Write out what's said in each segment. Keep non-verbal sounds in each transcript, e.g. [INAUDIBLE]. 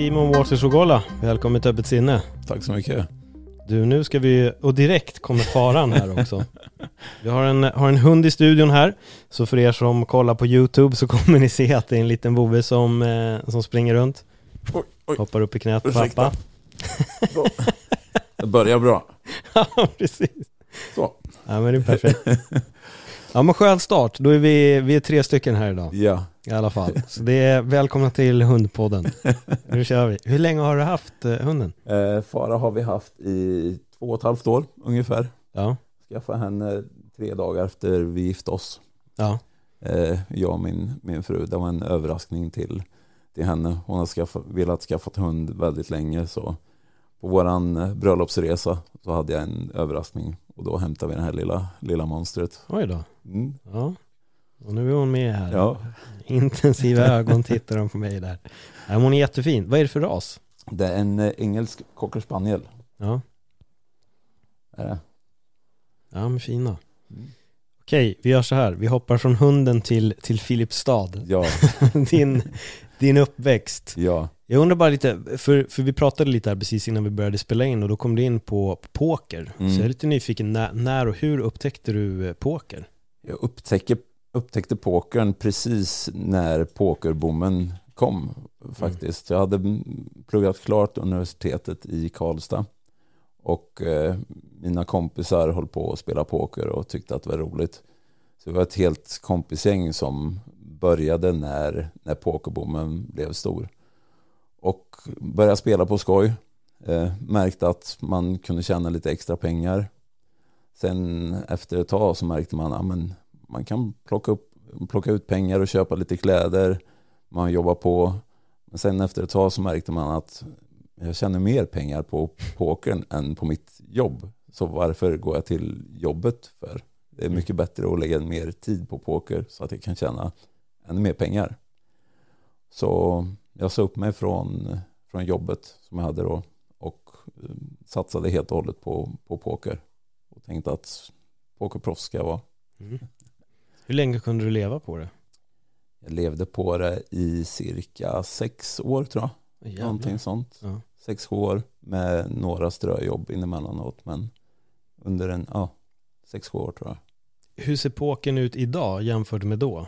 Simon Waters Ogola, välkommen till Öppet sinne. Tack så mycket. Du, nu ska vi, och direkt kommer faran här också. [LAUGHS] Vi har en, har en hund i studion här, så för er som kollar på YouTube så kommer ni se att det är en liten vovve som, eh, som springer runt. Oj, oj. Hoppar upp i knät på pappa. Det börjar bra. [LAUGHS] Ja, precis. Så. Ja, men det är perfekt. [LAUGHS] Ja, men skön start. Då är vi, vi är tre stycken här idag Ja. i alla fall. Så det är välkomna till Hundpodden. [LAUGHS] Nu kör vi. Hur länge har du haft eh, hunden? Eh, Fara har vi haft i två och ett halvt år ungefär. Ja, Skaffade henne tre dagar efter vi gifte oss. ja, Eh, jag och min, min fru. Det var en överraskning till, till henne. Hon har skaffa, velat skaffa hund väldigt länge. Så på våran eh, bröllopsresa så hade jag en överraskning. Och då hämtade vi det här lilla, lilla monstret. oj då. Mm. Ja, och nu är hon med här. Ja. [LAUGHS] Intensiva ögon tittar de på mig där. Ja, hon är jättefin. Vad är det för ras? Det är en eh, engelsk cocker spaniel. Ja, Är det? ja men fina. Mm. Okej, vi gör så här. Vi hoppar från hunden till, till Filipstad. Ja, [LAUGHS] din, din uppväxt. ja. Jag undrar bara lite, för, för vi pratade lite här precis innan vi började spela in och då kom du in på, på poker. Mm. Så jag är lite nyfiken, när, när och hur upptäckte du eh, poker? Jag upptäckte, upptäckte pokern precis när pokerboomen kom faktiskt. Jag hade mm, pluggat klart universitetet i Karlstad och eh, mina kompisar höll på att spela poker och tyckte att det var roligt. Så det var ett helt kompisgäng som började när, när pokerboomen blev stor. Och började spela på skoj. Eh, märkte att man kunde tjäna lite extra pengar. Sen efter ett tag så märkte man att ja, man kan plocka, upp, plocka ut pengar och köpa lite kläder. Man jobbar på. Men sen efter ett tag så märkte man att jag tjänar mer pengar på pokern än på mitt jobb. Så varför går jag till jobbet för? Det är mycket bättre att lägga mer tid på poker så att jag kan tjäna ännu mer pengar. Så jag sa upp mig från, från jobbet som jag hade då och eh, satsade helt och hållet på, på poker. Tänkte att pokerproffs ska jag vara. Mm. Hur länge kunde du leva på det? Jag levde på det i cirka sex år tror jag. Jävlar. Någonting sånt. Ja. Sex, sju år med några ströjobb inemellanåt. Men under en, ja, sex, sju år tror jag. Hur ser pokern ut idag jämfört med då?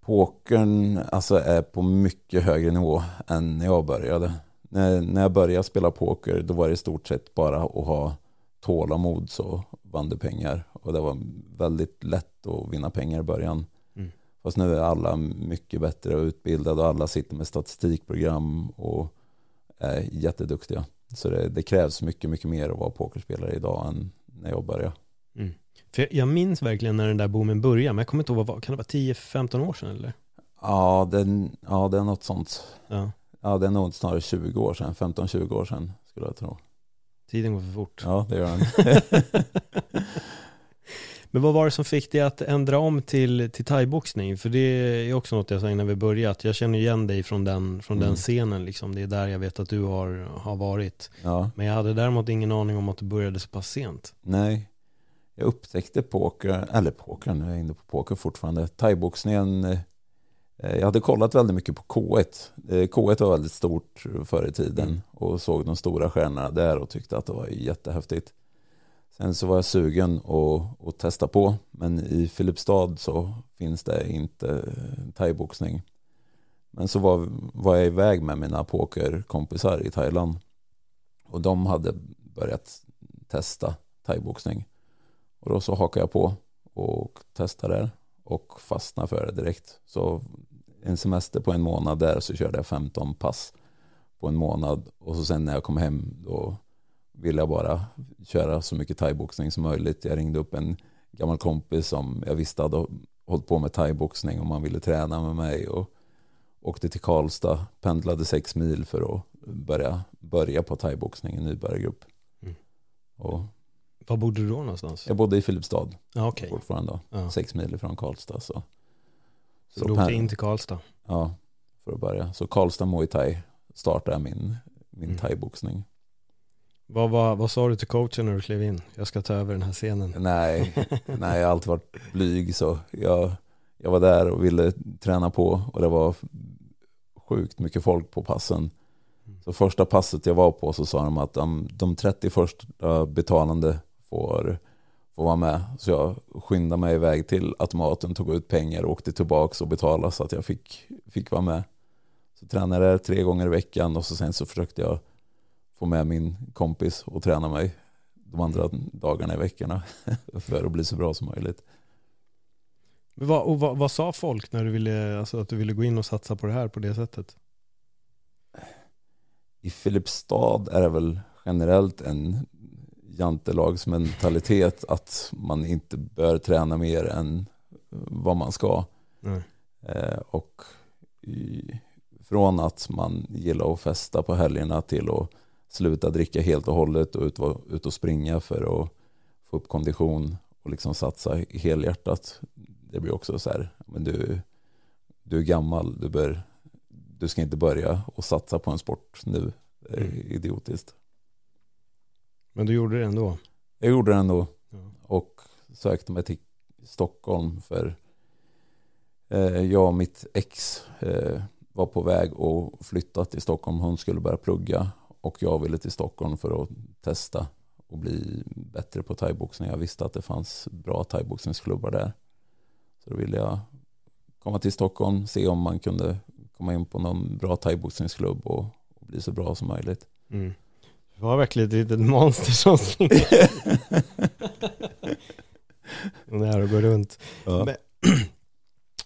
Pokern alltså är på mycket högre nivå än när jag började. När, när jag började spela poker då var det i stort sett bara att ha tålamod så vann du pengar. Och det var väldigt lätt att vinna pengar i början. Mm. Fast nu är alla mycket bättre utbildade och alla sitter med statistikprogram och är jätteduktiga. Så det, det krävs mycket, mycket mer att vara pokerspelare idag än när jag började. Mm. För jag, minns verkligen när den där boomen började, men jag kommer inte ihåg, vad kan det vara 10-15 år sedan eller? Ja, det, ja, det är något sånt. Ja, Ja, det är nog snarare 20 år sedan, 15-20 år sedan skulle jag tro. Tiden går för fort. Ja, det gör den. [LAUGHS] Men vad var det som fick dig att ändra om till, till thaiboxning? För det är också något jag sa innan vi började, att jag känner igen dig från den, från den Mm. scenen liksom. Det är där jag vet att du har, har varit. Ja, Men jag hade däremot ingen aning om att du började så pass sent. nej. Jag upptäckte poker, eller poker, nu är jag inne på poker fortfarande. Thaiboxningen, eh, jag hade kollat väldigt mycket på K1. Eh, K1 var väldigt stort förr i tiden Mm. och såg de stora stjärnorna där och tyckte att det var jättehäftigt. Sen så var jag sugen att, att testa på, men i Filipstad så finns det inte eh, thaiboxning. Men så var, var jag iväg med mina pokerkompisar i Thailand och de hade börjat testa thaiboxning. Och då så hakade jag på och testade det och fastnade för det direkt. Så en semester på en månad där så körde jag 15 pass på en månad och så sen när jag kom hem då ville jag bara köra så mycket thaiboxning som möjligt. Jag ringde upp en gammal kompis som jag visste hade hållit på med thaiboxning och man ville träna med mig och åkte till Karlstad, pendlade sex mil för att börja, börja på thaiboxning i nybörjargrupp. Mm. Och Var bodde du då någonstans? Jag bodde i Filipstad ja, okay. fortfarande, ja. sex mil ifrån Karlstad. Så, så, du åkte in till Karlstad? Ja, för att börja. Så Karlstad Muay Thai startade min, min mm. thaiboxning. Vad, vad, vad sa du till coachen när du klev in? Jag ska ta över den här scenen. Nej, [LAUGHS] nej jag har alltid varit blyg så jag, jag var där och ville träna på och det var sjukt mycket folk på passen. Mm. Så första passet jag var på så sa de att de, de 30 första betalande får, får vara med. Så jag skyndade mig iväg till automaten, tog ut pengar och åkte tillbaka och betalade så att jag fick, fick vara med. Så tränade jag tre gånger i veckan och så sen så försökte jag få med min kompis och träna mig de andra dagarna i veckorna [LAUGHS] för att bli så bra som möjligt. Vad, och vad, vad, sa folk när du ville, alltså att du ville gå in och satsa på det här på det sättet? I Filipstad är det väl generellt en jantelagsmentalitet att man inte bör träna mer än vad man ska. Mm. Eh, och i, från att man gillar att festa på helgerna till att sluta dricka helt och hållet och ut, ut och springa för att få upp kondition och liksom satsa helhjärtat. Det blir också så här, men du, du är gammal, du, bör, du ska inte börja och satsa på en sport nu. Det är mm. idiotiskt. Men du gjorde det ändå? Jag gjorde det ändå. Ja. Och sökte mig till Stockholm för eh, jag och mitt ex eh, var på väg att flytta till Stockholm. Hon skulle börja plugga och jag ville till Stockholm för att testa och bli bättre på thaiboxning. Jag visste att det fanns bra thaiboxningsklubbar där. Så då ville jag komma till Stockholm, se om man kunde komma in på någon bra thaiboxningsklubb och, och bli så bra som möjligt. Mm. Du var verkligen ett litet monster som [LAUGHS] När du går runt. Ja. Men, [CLEARS THROAT]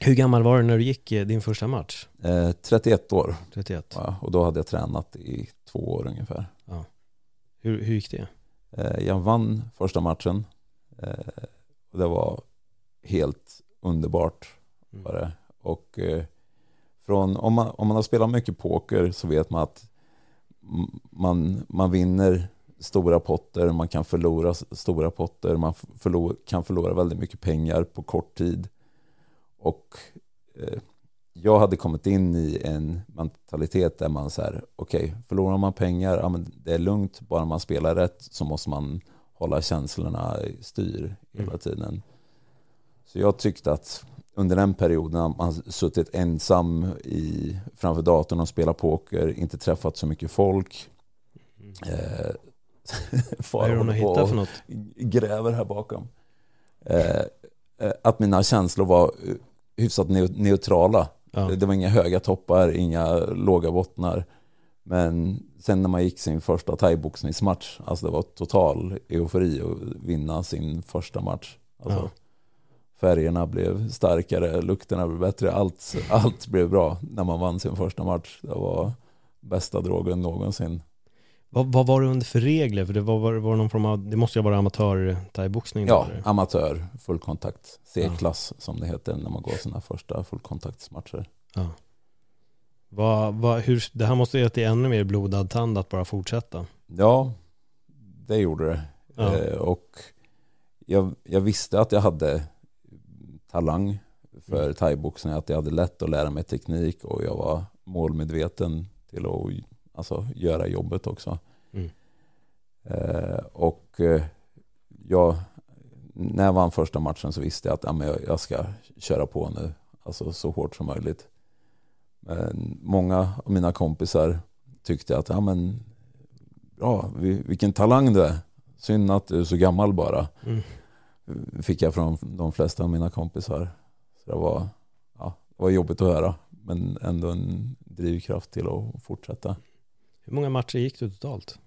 hur gammal var du när du gick eh, din första match? Eh, 31 år. 31. Ja, och då hade jag tränat i två år ungefär. Ja. Hur, hur gick det? Eh, jag vann första matchen. Eh, och det var helt underbart. Mm. Var det. Och eh, från, om, man, om man har spelat mycket poker så vet man att man, man vinner stora potter, man kan förlora stora potter, man förlor, kan förlora väldigt mycket pengar på kort tid. Och eh, jag hade kommit in i en mentalitet där man så här, okej, okay, förlorar man pengar, ja, men det är lugnt, bara man spelar rätt så måste man hålla känslorna styr hela mm. tiden. Så jag tyckte att under den perioden man suttit ensam i, framför datorn och spelat poker, inte träffat så mycket folk. Mm. Eh, [LAUGHS] Vad är det hon har hittat för något? Gräver här bakom. Eh, eh, att mina känslor var hyfsat neutrala. Ja. Det var inga höga toppar, inga låga bottnar. Men sen när man gick sin första thaiboxningsmatch, alltså det var total eufori att vinna sin första match. Alltså, ja. Färgerna blev starkare, lukterna blev bättre, allt, allt blev bra när man vann sin första match. Det var bästa drogen någonsin. Vad, vad var det under för regler? För det, var, var, var någon form av, det måste ju vara amatör thaiboxning? Ja, eller? amatör, fullkontakt, C-klass ja. som det heter när man går sina första fullkontaktsmatcher. Ja. Vad, vad, hur, det här måste ju gett dig ännu mer blodad tand att bara fortsätta. Ja, det gjorde det. Ja. Eh, och jag, jag, visste att jag hade talang för mm. thaiboxning, att jag hade lätt att lära mig teknik och jag var målmedveten till att alltså, göra jobbet också. Mm. Eh, och eh, jag, när jag vann första matchen så visste jag att ja, men jag, jag ska köra på nu, alltså så hårt som möjligt. Men många av mina kompisar tyckte att ja, men, bra, vilken talang du är. Synd att du är så gammal bara. Mm. Fick jag från de flesta av mina kompisar. Så det var, ja, det var jobbigt att höra. Men ändå en drivkraft till att fortsätta. Hur många matcher gick du totalt?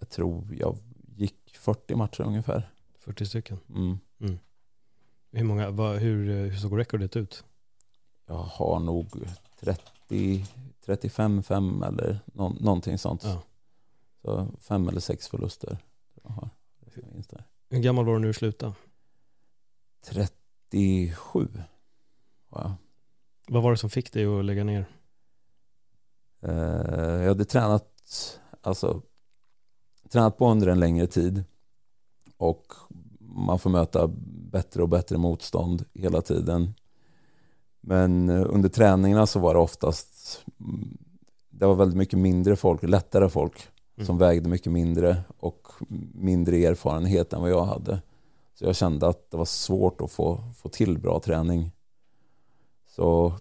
Jag tror jag gick 40 matcher ungefär. 40 stycken? Mm. Mm. Hur, många, vad, hur, hur såg rekordet ut? Jag har nog 30, 35, 5 eller no, någonting sånt. Ja. Så fem eller sex förluster. Hur gammal var du när du slutade? 37 var jag. Vad var det som fick dig att lägga ner? Eh, jag hade tränat, alltså, tränat på under en längre tid och man får möta bättre och bättre motstånd hela tiden. Men eh, under träningarna så var det oftast det var väldigt mycket mindre folk, lättare folk mm. som vägde mycket mindre och mindre erfarenhet än vad jag hade. Så jag kände att det var svårt att få, få till bra träning. Så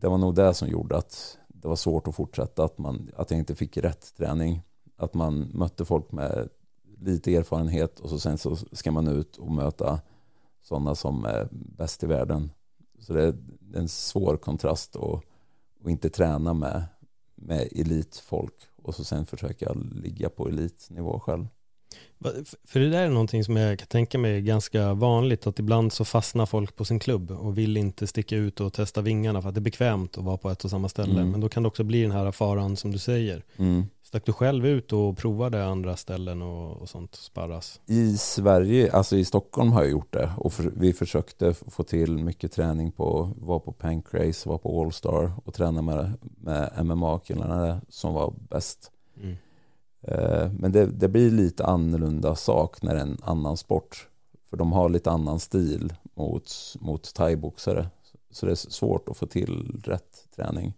det var nog det som gjorde att det var svårt att fortsätta, att, man, att jag inte fick rätt träning. Att man mötte folk med lite erfarenhet och så sen så ska man ut och möta sådana som är bäst i världen. Så det är en svår kontrast att, att inte träna med, med elitfolk och så sen försöka ligga på elitnivå själv. För det där är någonting som jag kan tänka mig är ganska vanligt, att ibland så fastnar folk på sin klubb och vill inte sticka ut och testa vingarna för att det är bekvämt att vara på ett och samma ställe. Mm. Men då kan det också bli den här faran som du säger. Mm. Stack du själv ut och provade andra ställen och, och sånt, sparras? I Sverige, alltså i Stockholm har jag gjort det och för, vi försökte få till mycket träning på, var på Pancrase, var på Allstar och träna med, med MMA-killarna som var bäst. Mm. Eh, men det, det, blir lite annorlunda sak när det är en annan sport. För de har lite annan stil mot, mot thaiboxare. Så det är svårt att få till rätt träning.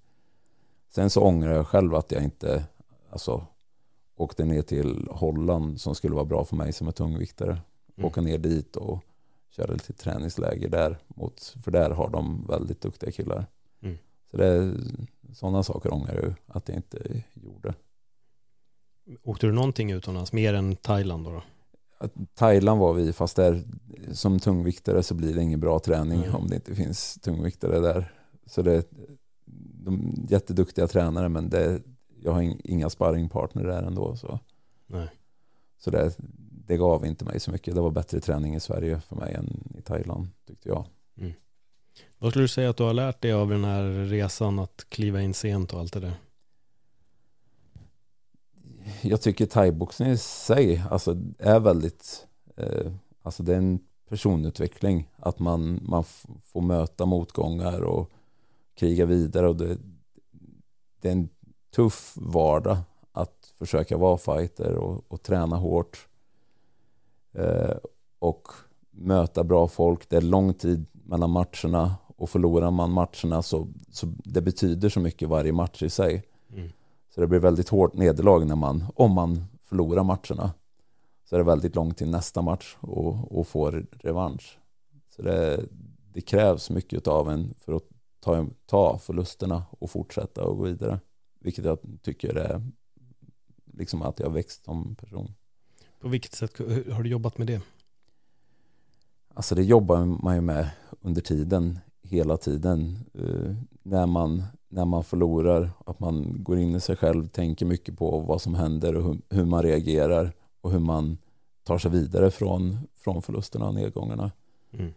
Sen så ångrar jag själv att jag inte alltså, åkte ner till Holland som skulle vara bra för mig som är tungviktare. Mm. Åka ner dit och köra lite träningsläger där. Mot, för där har de väldigt duktiga killar. Mm. Så det är, sådana saker ångrar jag att jag inte gjorde. Åkte du någonting utomlands mer än Thailand då? då? Thailand var vi, fast där som tungviktare så blir det ingen bra träning mm. om det inte finns tungviktare där. Så det är de jätteduktiga tränare men det, jag har inga sparringpartner där ändå. Så, Nej. så det, det gav inte mig så mycket. Det var bättre träning i Sverige för mig än i Thailand tyckte jag. Mm. Vad skulle du säga att du har lärt dig av den här resan att kliva in sent och allt det där? Jag tycker thaiboxning i sig alltså, är väldigt, eh, alltså det är en personutveckling. Att man, man får möta motgångar och kriga vidare. Och det, det är en tuff vardag att försöka vara fighter och, och träna hårt. Eh, och möta bra folk. Det är lång tid mellan matcherna och förlorar man matcherna så, så det betyder så mycket varje match i sig. Mm. Så det blir väldigt hårt nederlag när man, om man förlorar matcherna. Så är det väldigt långt till nästa match och, och får revansch. Så det, det krävs mycket av en för att ta, ta förlusterna och fortsätta och gå vidare. Vilket jag tycker är liksom att jag växt som person. På vilket sätt har du jobbat med det? Alltså det jobbar man ju med under tiden, hela tiden. Uh, när man när man förlorar. Att man går in i sig själv, tänker mycket på vad som händer och hur, man reagerar och hur man tar sig vidare från, från förlusterna och nedgångarna. Mm.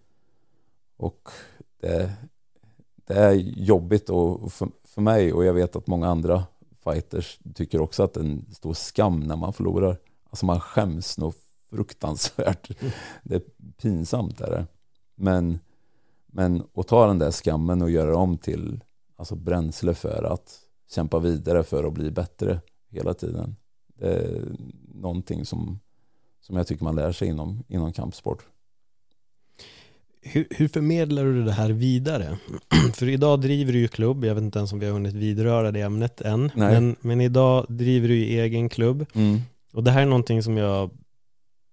Och det, det, är jobbigt och för, för mig och jag vet att många andra fighters tycker också att det är en stor skam när man förlorar. Alltså man skäms nog fruktansvärt. Mm. Det är pinsamt är det. Men, men att ta den där skammen och göra om till alltså bränsle för att kämpa vidare för att bli bättre hela tiden. Det är någonting som, som jag tycker man lär sig inom, inom kampsport. Hur, hur förmedlar du det här vidare? [CLEARS THROAT] För idag driver du ju klubb, jag vet inte ens om vi har hunnit vidröra det ämnet än, men, men idag driver du ju egen klubb. Mm. Och det här är någonting som jag,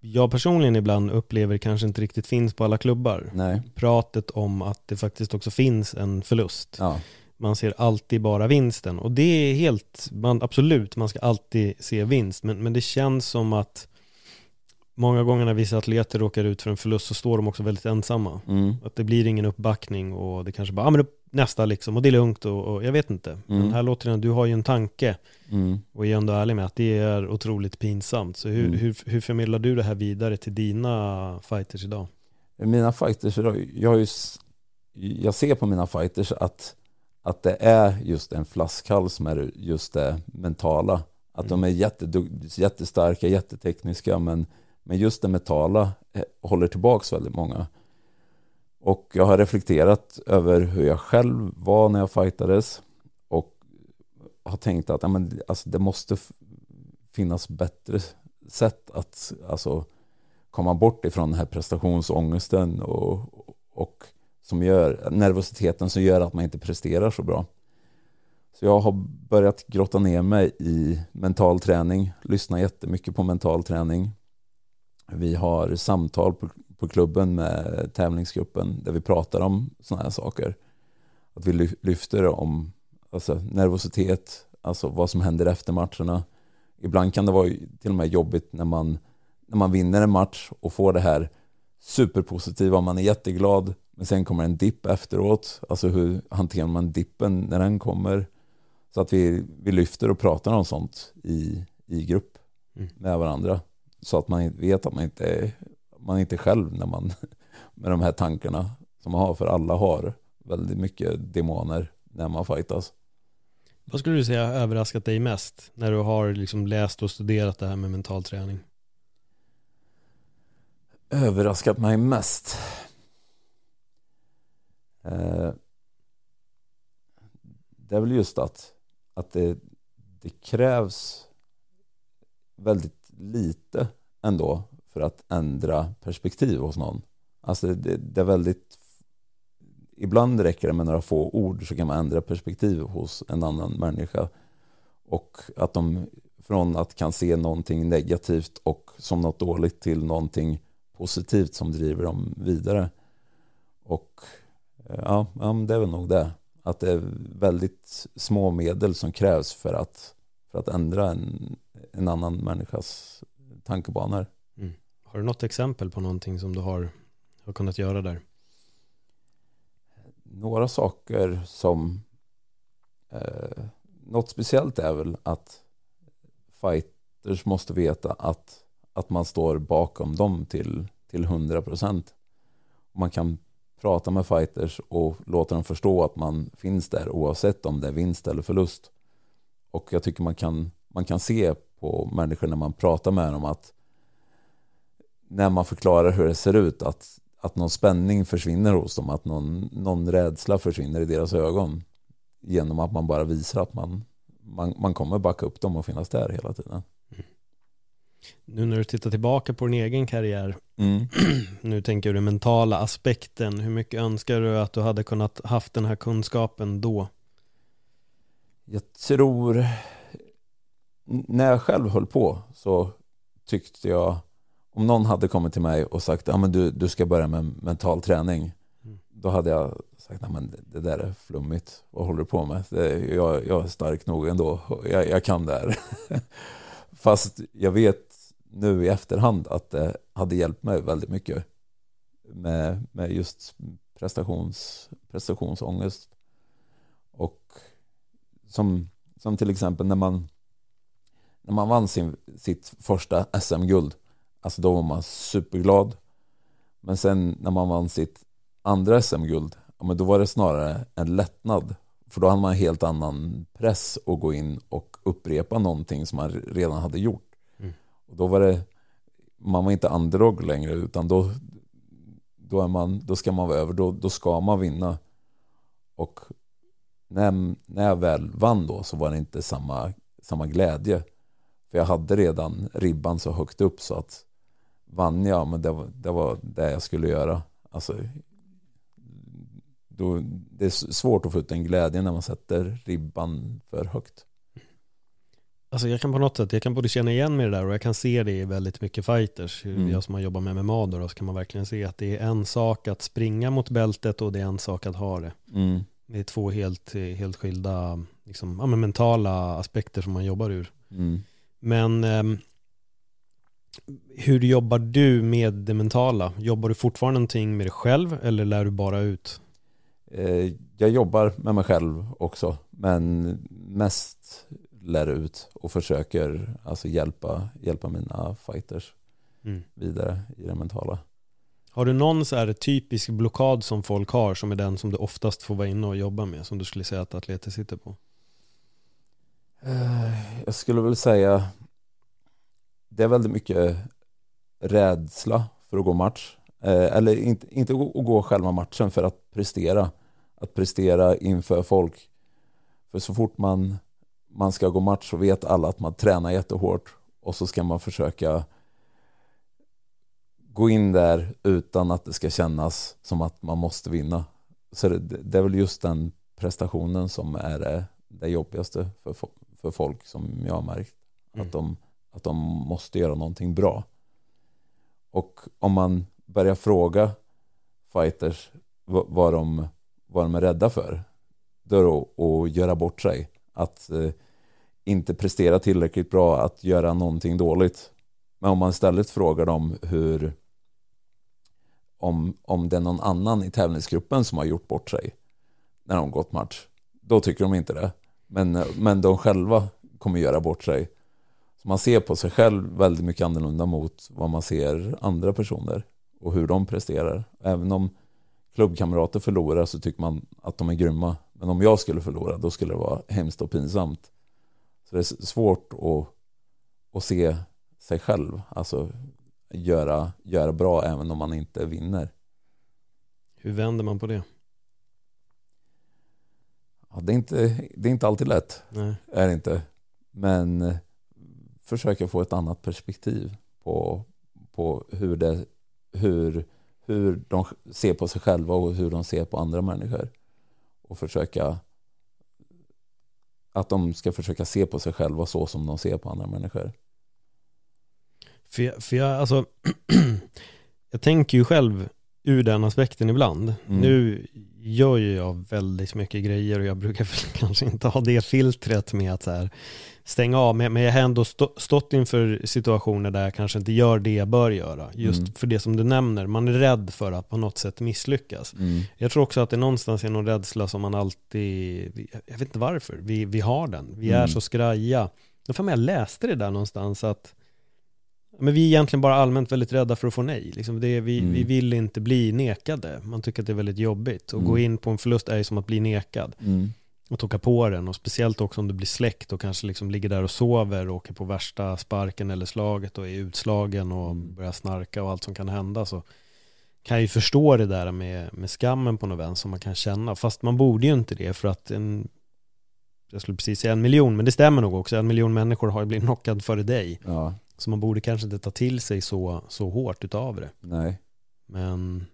jag personligen ibland upplever kanske inte riktigt finns på alla klubbar. Nej. Pratet om att det faktiskt också finns en förlust. Ja man ser alltid bara vinsten. Och det är helt, man, absolut, man ska alltid se vinst. Men, men det känns som att många gånger när vissa atleter råkar ut för en förlust så står de också väldigt ensamma. Mm. Att det blir ingen uppbackning och det kanske bara, ah, men nästa liksom, och det är lugnt och, och jag vet inte. Mm. Men här låter det, du har ju en tanke mm. och är ändå ärlig med att det är otroligt pinsamt. Så hur, mm. hur, hur förmedlar du det här vidare till dina fighters idag? Mina fighters, jag, har ju, jag ser på mina fighters att att det är just en flaskhals med just det mentala. Att de är jättedug- jättestarka, jättetekniska men, men just det mentala eh, håller tillbaks väldigt många. Och jag har reflekterat över hur jag själv var när jag fightades och har tänkt att ja, men, alltså, det måste finnas bättre sätt att alltså, komma bort ifrån den här prestationsångesten och, och som gör, nervositeten som gör att man inte presterar så bra. Så jag har börjat grotta ner mig i mental träning, lyssna jättemycket på mental träning. Vi har samtal på, på klubben med tävlingsgruppen där vi pratar om sådana här saker. Att vi lyfter om alltså, nervositet, alltså vad som händer efter matcherna. Ibland kan det vara till och med jobbigt när man, när man vinner en match och får det här superpositiva, man är jätteglad, men sen kommer en dipp efteråt. Alltså hur hanterar man dippen när den kommer? Så att vi, vi lyfter och pratar om sånt i, i grupp Mm. med varandra. Så att man vet att man inte är, man är inte själv när man, [LAUGHS] med de här tankarna som man har. För alla har väldigt mycket demoner när man fightas. Vad skulle du säga har överraskat dig mest när du har liksom läst och studerat det här med mental träning? Överraskat mig mest? Eh, det är väl just att, att det, det krävs väldigt lite ändå för att ändra perspektiv hos någon. Alltså det, det är väldigt Ibland räcker det med några få ord så kan man ändra perspektiv hos en annan människa. Och att de från att kan se någonting negativt och som något dåligt till någonting positivt som driver dem vidare. Och eh, ja, det är väl nog det. Att det är väldigt små medel som krävs för att, för att ändra en, en annan människas tankebanor. Har du något exempel på någonting som du har, har kunnat göra där? Några saker som eh, något speciellt är väl att fighters måste veta att, att man står bakom dem till, till 100%. Man kan prata med fighters och låta dem förstå att man finns där oavsett om det är vinst eller förlust. Och jag tycker man kan, man kan se på människor när man pratar med dem att när man förklarar hur det ser ut att, att någon spänning försvinner hos dem, att någon, någon rädsla försvinner i deras ögon genom att man bara visar att man, man, man kommer backa upp dem och finnas där hela tiden. Nu när du tittar tillbaka på din egen karriär, Mm. [CLEARS THROAT] nu tänker du den mentala aspekten, hur mycket önskar du att du hade kunnat haft den här kunskapen då? Jag tror, när jag själv höll på så tyckte jag, om någon hade kommit till mig och sagt att du, du ska börja med mental träning, Mm. då hade jag sagt att det, det där är flummigt, vad håller du på med? Det, jag, jag är stark nog ändå, jag, jag kan det här. [LAUGHS] Fast jag vet nu i efterhand att det hade hjälpt mig väldigt mycket med, med just prestations, prestationsångest. Och som, som till exempel när man, när man vann sin, sitt första SM-guld, alltså då var man superglad. Men sen när man vann sitt andra SM-guld, ja, men då var det snarare en lättnad. För då hade man en helt annan press att gå in och upprepa någonting som man redan hade gjort. Och då var det, man var inte underdog längre utan då, då, är man, då ska man vara över, då, då ska man vinna. Och när, när jag väl vann då så var det inte samma, samma glädje. För jag hade redan ribban så högt upp så att vann jag, men det var det, var det jag skulle göra. Alltså, då, det är svårt att få ut en glädje när man sätter ribban för högt. Alltså jag kan på något sätt, jag kan både känna igen mig i det där och jag kan se det i väldigt mycket fighters. Mm. Jag som har jobbat med MMA då, så kan man verkligen se att det är en sak att springa mot bältet och det är en sak att ha det. Mm. Det är två helt, helt skilda liksom, ja, men mentala aspekter som man jobbar ur. Mm. Men ehm, hur jobbar du med det mentala? Jobbar du fortfarande någonting med dig själv eller lär du bara ut? Eh, Jag jobbar med mig själv också, men mest lär ut och försöker alltså hjälpa, hjälpa mina fighters Mm. vidare i det mentala. Har du någon så här typisk blockad som folk har som är den som du oftast får vara inne och jobba med som du skulle säga att atleter sitter på? Eh, Jag skulle väl säga det är väldigt mycket rädsla för att gå match. Eh, Eller inte, inte att gå själva matchen för att prestera. Att prestera inför folk. För så fort man, man ska gå match så vet alla att man tränar jättehårt och så ska man försöka gå in där utan att det ska kännas som att man måste vinna. Så det, det är väl just den prestationen som är det, jobbigaste för, för folk som jag har märkt. Mm. Att, de, att de måste göra någonting bra. Och om man börjar fråga fighters vad, de, vad de är rädda för, då är det att, att göra bort sig. Att eh, inte prestera tillräckligt bra, att göra någonting dåligt. Men om man istället frågar dem hur om, om det är någon annan i tävlingsgruppen som har gjort bort sig när de gått match, då tycker de inte det. Men, men de själva kommer göra bort sig. Så man ser på sig själv väldigt mycket annorlunda mot vad man ser andra personer och hur de presterar. Även om klubbkamrater förlorar så tycker man att de är grymma. Men om jag skulle förlora då skulle det vara hemskt och pinsamt. Så det är svårt att, att se sig själv, alltså göra, göra bra även om man inte vinner. Hur vänder man på det? Ja, det, är inte, det är inte alltid lätt, Nej. är det inte. Men eh, försöka få ett annat perspektiv på, på hur, det, hur, hur de ser på sig själva och hur de ser på andra människor. Och försöka att de ska försöka se på sig själva så som de ser på andra människor. För jag, för jag alltså, [CLEARS THROAT] jag tänker ju själv ur den aspekten ibland. Mm. Nu gör ju jag väldigt mycket grejer och jag brukar [LAUGHS] väl kanske inte ha det filtret med att så här stänga av, men men jag har ändå stå, stått inför situationer där jag kanske inte gör det jag bör göra. Just Mm. för det som du nämner, man är rädd för att på något sätt misslyckas. Mm. Jag tror också att det någonstans är någon rädsla som man alltid, jag vet inte varför, vi, vi har den. Vi är Mm. så skraja. Jag läste det där någonstans att men vi är egentligen bara allmänt väldigt rädda för att få nej. Liksom det, vi, Mm. vi vill inte bli nekade. Man tycker att det är väldigt jobbigt. Och Mm. gå in på en förlust är ju som att bli nekad. Mm. Och tocka på den. Och speciellt också om du blir släkt och kanske liksom ligger där och sover och åker på värsta sparken eller slaget och är utslagen och Mm. börjar snarka och allt som kan hända. Så kan jag ju förstå det där med, med skammen på något vän som man kan känna. Fast man borde ju inte det för att en, jag skulle precis säga en miljon, men det stämmer nog också. En miljon människor har ju blivit knockad före dig. Ja, Så man borde kanske inte ta till sig så, så hårt utav det. nej. Men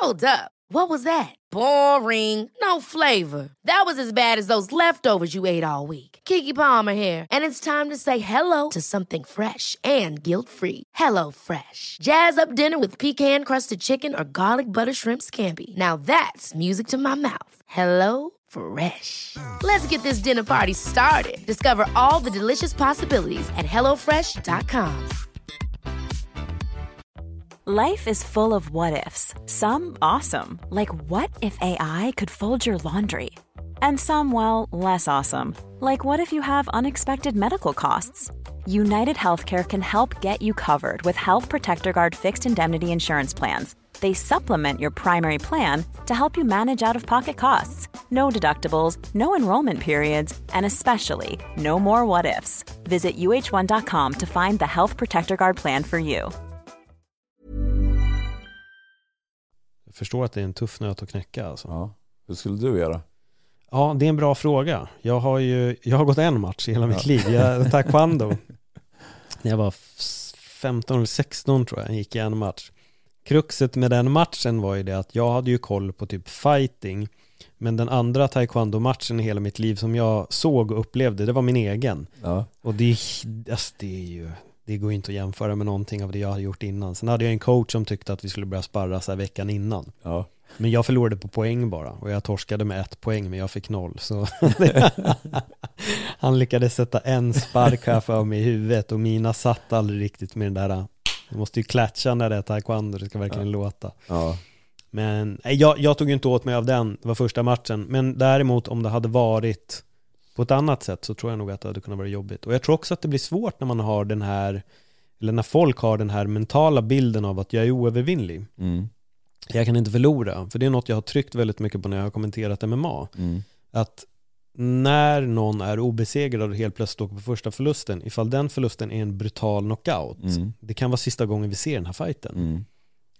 Hold up. What was that? Boring. No flavor. That was as bad as those leftovers you ate all week. Kiki Palmer here, and it's time to say hello to something fresh and guilt-free. Hello Fresh. Jazz up dinner with pecan-crusted chicken or garlic butter shrimp scampi. Now that's music to my mouth. Hello Fresh. Let's get this dinner party started. Discover all the delicious possibilities at hellofresh.com. Life is full of what ifs. Some awesome, like what if AI could fold your laundry? And some, well, less awesome, like what if you have unexpected medical costs? United Healthcare can help get you covered with Health Protector Guard fixed indemnity insurance plans. They supplement your primary plan to help you manage out of pocket costs. No deductibles, no enrollment periods, and especially no more what ifs. Visit uh1.com to find the Health Protector Guard plan for you. jag förstår att det är en tuff nöt att knäcka alltså. Ja. Hur skulle du göra? Ja, det är en bra fråga. Jag har ju, jag har gått en match i hela mitt liv. Jag, taekwondo. [LAUGHS] När jag var f- 15 eller 16 tror jag, gick jag en match. Kruxet med den matchen var ju det att jag hade ju koll på typ fighting. Men den andra taekwondo-matchen i hela mitt liv som jag såg och upplevde, det var min egen. Ja. Och det, alltså det är ju, det går ju inte att jämföra med någonting av det jag hade gjort innan. Sen hade jag en coach som tyckte att vi skulle börja sparra så här veckan innan. Ja. Men jag förlorade på poäng bara och jag torskade med ett poäng men jag fick noll. Så [LAUGHS] han lyckades sätta en spark här för mig i huvudet och mina satt aldrig riktigt med den där du måste ju klatcha när det är taekwondo, det ska verkligen låta. Ja. Men jag, jag tog inte åt mig av den, det var första matchen. Men däremot om det hade varit på ett annat sätt så tror jag nog att det hade kunnat vara jobbigt. Och jag tror också att det blir svårt när man har den här, eller när folk har den här mentala bilden av att jag är oövervinnlig. Mm. Jag kan inte förlora. För det är något jag har tryckt väldigt mycket på när jag har kommenterat MMA. Mm. Att när någon är obesegrad och helt plötsligt åker på första förlusten, ifall den förlusten är en brutal knockout, Mm. det kan vara sista gången vi ser den här fighten. Mm.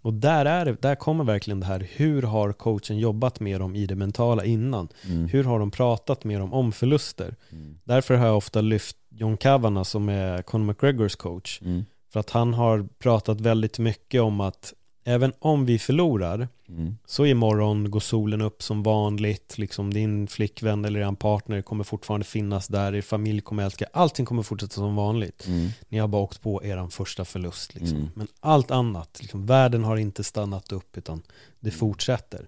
Och där, är där kommer verkligen det här, hur har coachen jobbat med dem i det mentala innan? Mm. Hur har de pratat med dem om förluster? Mm. Därför har jag ofta lyft John Kavanagh som är Conor McGregors coach. Mm. För att han har pratat väldigt mycket om att även om vi förlorar Mm. så imorgon går solen upp som vanligt. Liksom din flickvän eller er partner kommer fortfarande finnas där. Er familj kommer älska. Allting kommer fortsätta som vanligt. Mm. Ni har bara åkt på er första förlust. Liksom. Mm. Men allt annat, liksom, världen har inte stannat upp utan det Mm. fortsätter.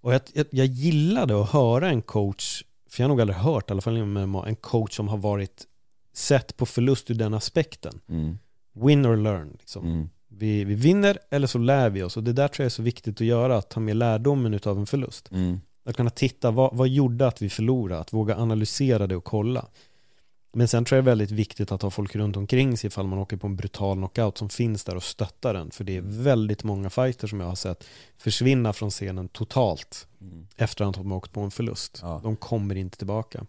Och jag, jag, jag gillade att höra en coach, för jag har nog aldrig hört i alla fall MMA, en coach som har varit sett på förlust ur den aspekten. Mm. Win or learn. Liksom. Mm. Vi, vi vinner eller så lär vi oss. Och det där tror jag är så viktigt att göra, att ta med lärdomen av en förlust. Mm. Att kunna titta, vad, vad gjorde att vi förlorade? Att våga analysera det och kolla. Men sen tror jag det är väldigt viktigt att ha folk runt omkring sig ifall man åker på en brutal knockout som finns där och stöttar den. För det är väldigt många fighters som jag har sett försvinna från scenen totalt Mm. efter att de har åkt på en förlust. Ja. De kommer inte tillbaka.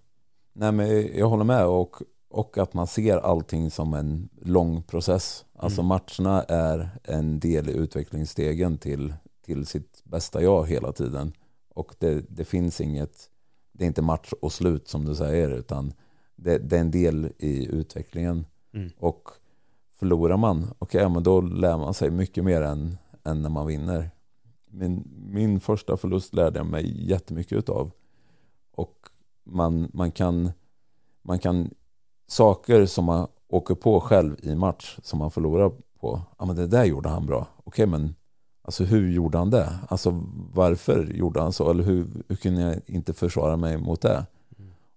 Nej men jag håller med och, och att man ser allting som en lång process. Alltså Mm. matcherna är en del i utvecklingsstegen till, till sitt bästa jag hela tiden. Och det, det finns inget, det är inte match och slut som du säger utan det, det är en del i utvecklingen. Mm. Och förlorar man, okej men då lär man sig mycket mer än, än när man vinner. Min, min första förlust lärde jag mig jättemycket utav. Och man, man, kan, man kan saker som man åker på själv i match som man förlorar på. Ja men det där gjorde han bra. Okej men alltså hur gjorde han det? Alltså varför gjorde han så? Eller hur, hur kunde jag inte försvara mig mot det?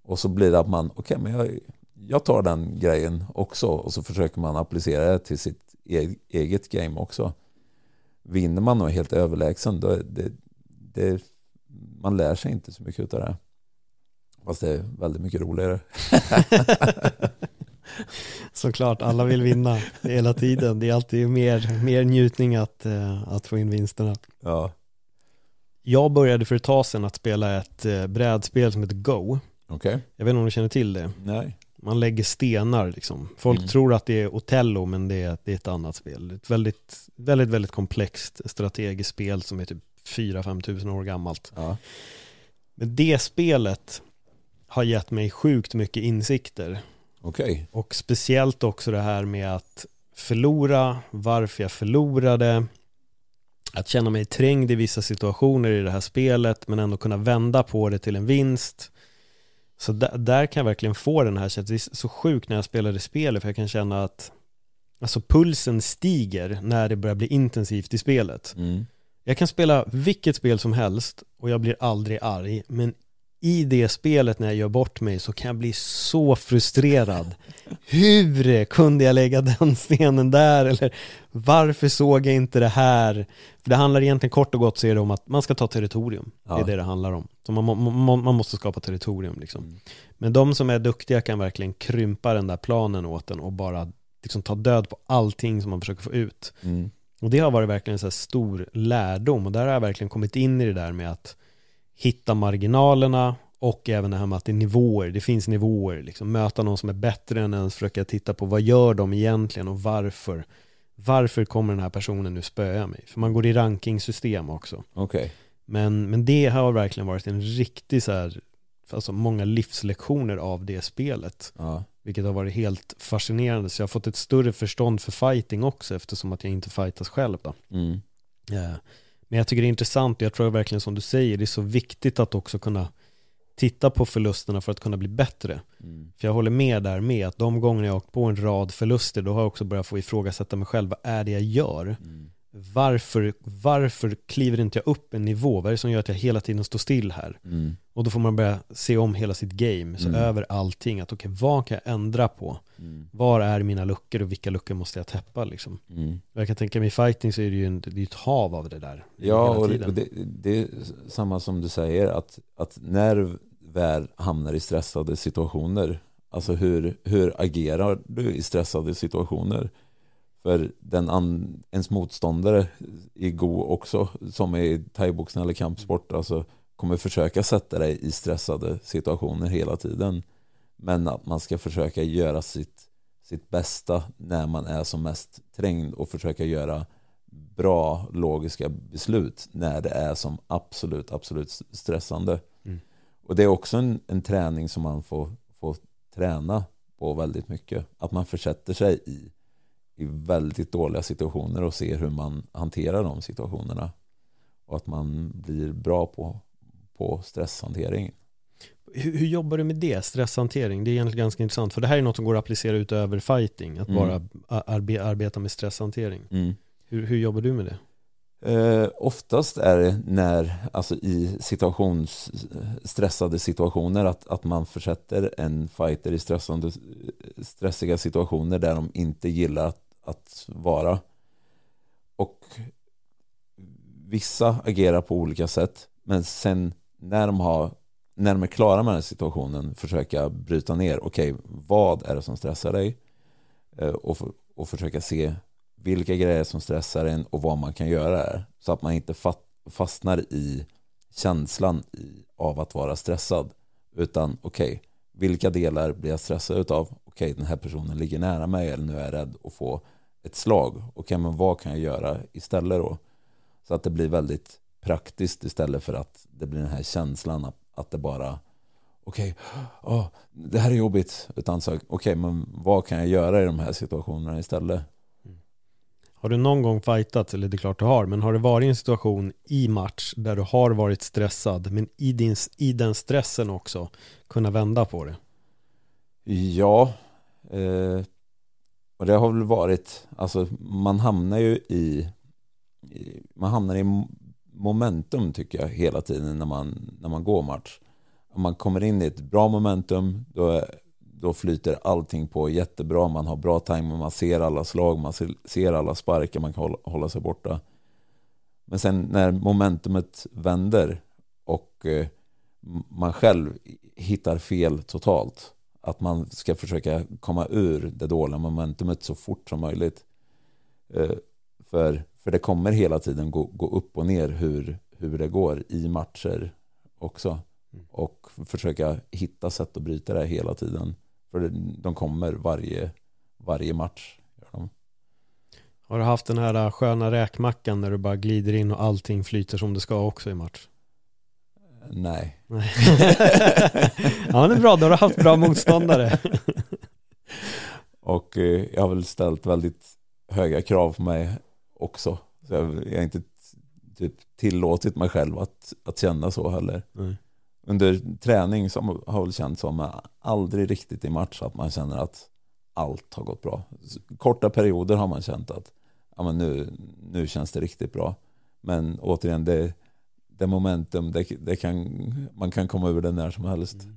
Och så blir det att man, okej men jag, jag tar den grejen också och så försöker man applicera det till sitt e-, eget game också. Vinner man och är helt överlägsen, då är det, det, man lär sig inte så mycket av det. Fast det är väldigt mycket roligare. [LAUGHS] Såklart, alla vill vinna hela tiden. Det är alltid mer, mer njutning att, eh, att få in vinsterna. Ja, Jag började för ett tag sedan att spela ett eh, brädspel som heter Go. okej. Jag vet inte om du känner till det. Nej. Man lägger stenar liksom. Folk Mm. tror att det är Otello men det är, det är ett annat spel. Ett väldigt, väldigt, väldigt komplext strategiskt spel som är typ 4-5 tusen år gammalt. Ja. Men det spelet har gett mig sjukt mycket insikter. Okej. Och speciellt också det här med att förlora, varför jag förlorade, att känna mig trängd i vissa situationer i det här spelet men ändå kunna vända på det till en vinst. Så där, där kan jag verkligen få den här känslan. Det är så sjukt när jag spelade spelet för jag kan känna att alltså pulsen stiger när det börjar bli intensivt i spelet. Mm. Jag kan spela vilket spel som helst och jag blir aldrig arg, men i det spelet när jag gör bort mig så kan jag bli så frustrerad. Hur kunde jag lägga den stenen där? Eller varför såg jag inte det här? För det handlar egentligen kort och gott så är det om att man ska ta territorium. Det är Ja. det det handlar om. Så man, må- man måste skapa territorium liksom. Mm. Men de som är duktiga kan verkligen krympa den där planen åt den och bara liksom ta död på allting som man försöker få ut. Mm. Och det har varit verkligen en så stor lärdom och där har jag verkligen kommit in i det där med att hitta marginalerna och även det här med att det är nivåer, det finns nivåer, liksom möta någon som är bättre än ens, försöka titta på vad gör de egentligen och varför varför kommer den här personen nu spöa mig? För man går i rankingsystem också. Okej. Men, men det har verkligen varit en riktig så här, alltså många livslektioner av det spelet. Ja. Vilket har varit helt fascinerande. Så jag har fått ett större förstånd för fighting också eftersom att jag inte fightas själv då. Mm. Eh, Men jag tycker det är intressant och jag tror verkligen som du säger, det är så viktigt att också kunna titta på förlusterna för att kunna bli bättre. Mm. För jag håller med där med att de gånger jag har åkt på en rad förluster, då har jag också börjat få ifrågasätta mig själv. Vad är det jag gör? Mm. Varför, varför kliver inte jag upp en nivå? Vad är det som gör att jag hela tiden står still här? Mm. Och då får man börja se om hela sitt game, så Mm. över allting. Att okej, vad kan jag ändra på? Mm. Var är mina luckor och vilka luckor måste jag täppa liksom? Mm. Jag kan tänka mig i fighting så är det ju en, det ett hav av det där. Ja, och det, det, det är samma som du säger, att, att när väl hamnar i stressade situationer, alltså hur, hur agerar du i stressade situationer? För den an, ens motståndare i Go också, som i thaiboxning eller kampsport, alltså kommer försöka sätta dig i stressade situationer hela tiden. Men att man ska försöka göra sitt, sitt bästa när man är som mest trängd och försöka göra bra logiska beslut när det är som absolut, absolut stressande. Mm. Och det är också en, en träning som man får, får träna på väldigt mycket. Att man försätter sig i, i väldigt dåliga situationer och ser hur man hanterar de situationerna. Och att man blir bra på, på stresshantering. Hur, hur, jobbar du med det, stresshantering? Det är egentligen ganska intressant, för det här är något som går att applicera utöver fighting, att mm. bara arbe arbeta med stresshantering. Mm. Hur, hur jobbar du med det? Eh, oftast är det när, alltså i situations, stressade situationer, att, att man försätter en fighter i stressande, stressiga situationer där de inte gillar att, att vara. Och vissa agerar på olika sätt, men sen när de, har, när de är klara med den situationen försöka bryta ner, okej, okay, vad är det som stressar dig? Eh, och, och försöka se vilka grejer som stressar en och vad man kan göra där. Så att man inte fastnar i känslan av att vara stressad. Utan okej, okay, vilka delar blir jag stressad utav? Okej, okay, den här personen ligger nära mig eller nu är jag rädd att få ett slag. Okay, men vad kan jag göra istället då? Så att det blir väldigt praktiskt istället för att det blir den här känslan att, att det bara okej, okay, oh, det här är jobbigt. Utan så, okej, okay, men vad kan jag göra i de här situationerna istället? Har du någon gång fightat, eller det är klart du har, men har det varit en situation i match där du har varit stressad, men i, din, i den stressen också kunna vända på det? Ja, eh, och det har väl varit, alltså man hamnar ju i, i, man hamnar i momentum tycker jag hela tiden när man, när man går match. Om man kommer in i ett bra momentum, då då flyter allting på jättebra. Man har bra tajming, man ser alla slag, man ser alla sparkar, man kan hålla, hålla sig borta. Men sen när momentumet vänder och eh, man själv hittar fel totalt, att man ska försöka komma ur det dåliga momentumet så fort som möjligt. Eh, för, för det kommer hela tiden gå, gå upp och ner hur, hur det går i matcher också. Mm. Och försöka hitta sätt att bryta det hela tiden. För de kommer varje, varje match. Har du haft den här sköna räkmackan när du bara glider in och allting flyter som det ska också i match? Nej. [LAUGHS] Ja, det är bra. Då har du haft bra motståndare. [LAUGHS] och eh, jag har väl ställt väldigt höga krav på mig också. Så jag, jag har inte typ tillåtit mig själv att, att känna så heller. Nej under träning som har väl känts som aldrig riktigt i match att man känner att allt har gått bra. Korta perioder har man känt att ja, men nu, nu känns det riktigt bra. Men återigen, det, det momentum, det, det kan, man kan komma ur det när som helst. Mm.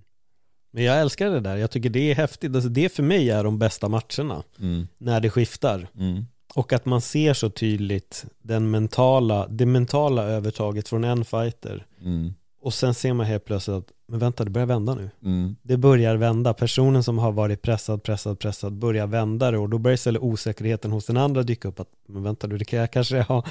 Men jag älskar det där, jag tycker det är häftigt. Alltså det för mig är de bästa matcherna, mm. när det skiftar. Mm. Och att man ser så tydligt den mentala, det mentala övertaget från en fighter. Mm. Och sen ser man helt plötsligt att, men vänta, det börjar vända nu. Mm. Det börjar vända. Personen som har varit pressad, pressad, pressad börjar vända det och då börjar istället osäkerheten hos den andra dyka upp att, men vänta du, det kan jag kanske ha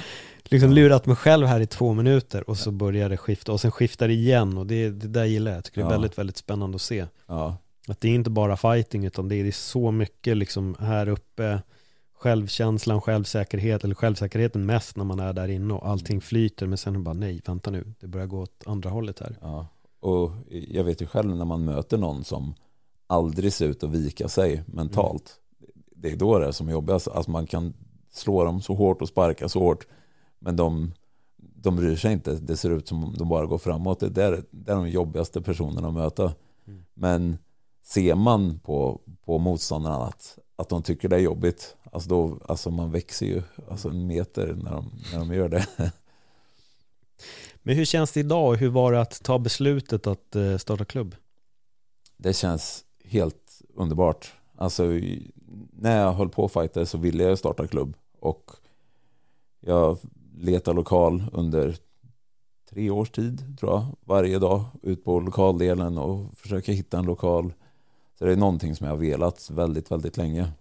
liksom lurat mig själv här i två minuter och så börjar det skifta och sen skiftar det igen och det, det där gillar jag. Jag tycker det är väldigt, väldigt spännande att se. Ja. Att det är inte bara fighting utan det är så mycket liksom här uppe självkänslan, självsäkerhet eller självsäkerheten mest när man är där inne och allting flyter men sen bara nej, vänta nu, det börjar gå åt andra hållet här. Ja, och jag vet ju själv när man möter någon som aldrig ser ut att vika sig mentalt. Mm. Det är då det är som jobbigast, alltså man kan slå dem så hårt och sparka så hårt men de, de bryr sig inte, det ser ut som om de bara går framåt. Det är, det är de jobbigaste personerna att möta. Mm. Men ser man på, på motståndarna att, att de tycker det är jobbigt, alltså, då, alltså man växer ju alltså en meter när de, när de gör det. Men hur känns det idag hur var det att ta beslutet att eh, starta klubb? Det känns helt underbart. Alltså när jag höll på att fighta så ville jag starta klubb och jag letade lokal under tre års tid tror jag. Varje dag ut på lokaldelen och försöka hitta en lokal. Så det är någonting som jag har velat väldigt, väldigt länge.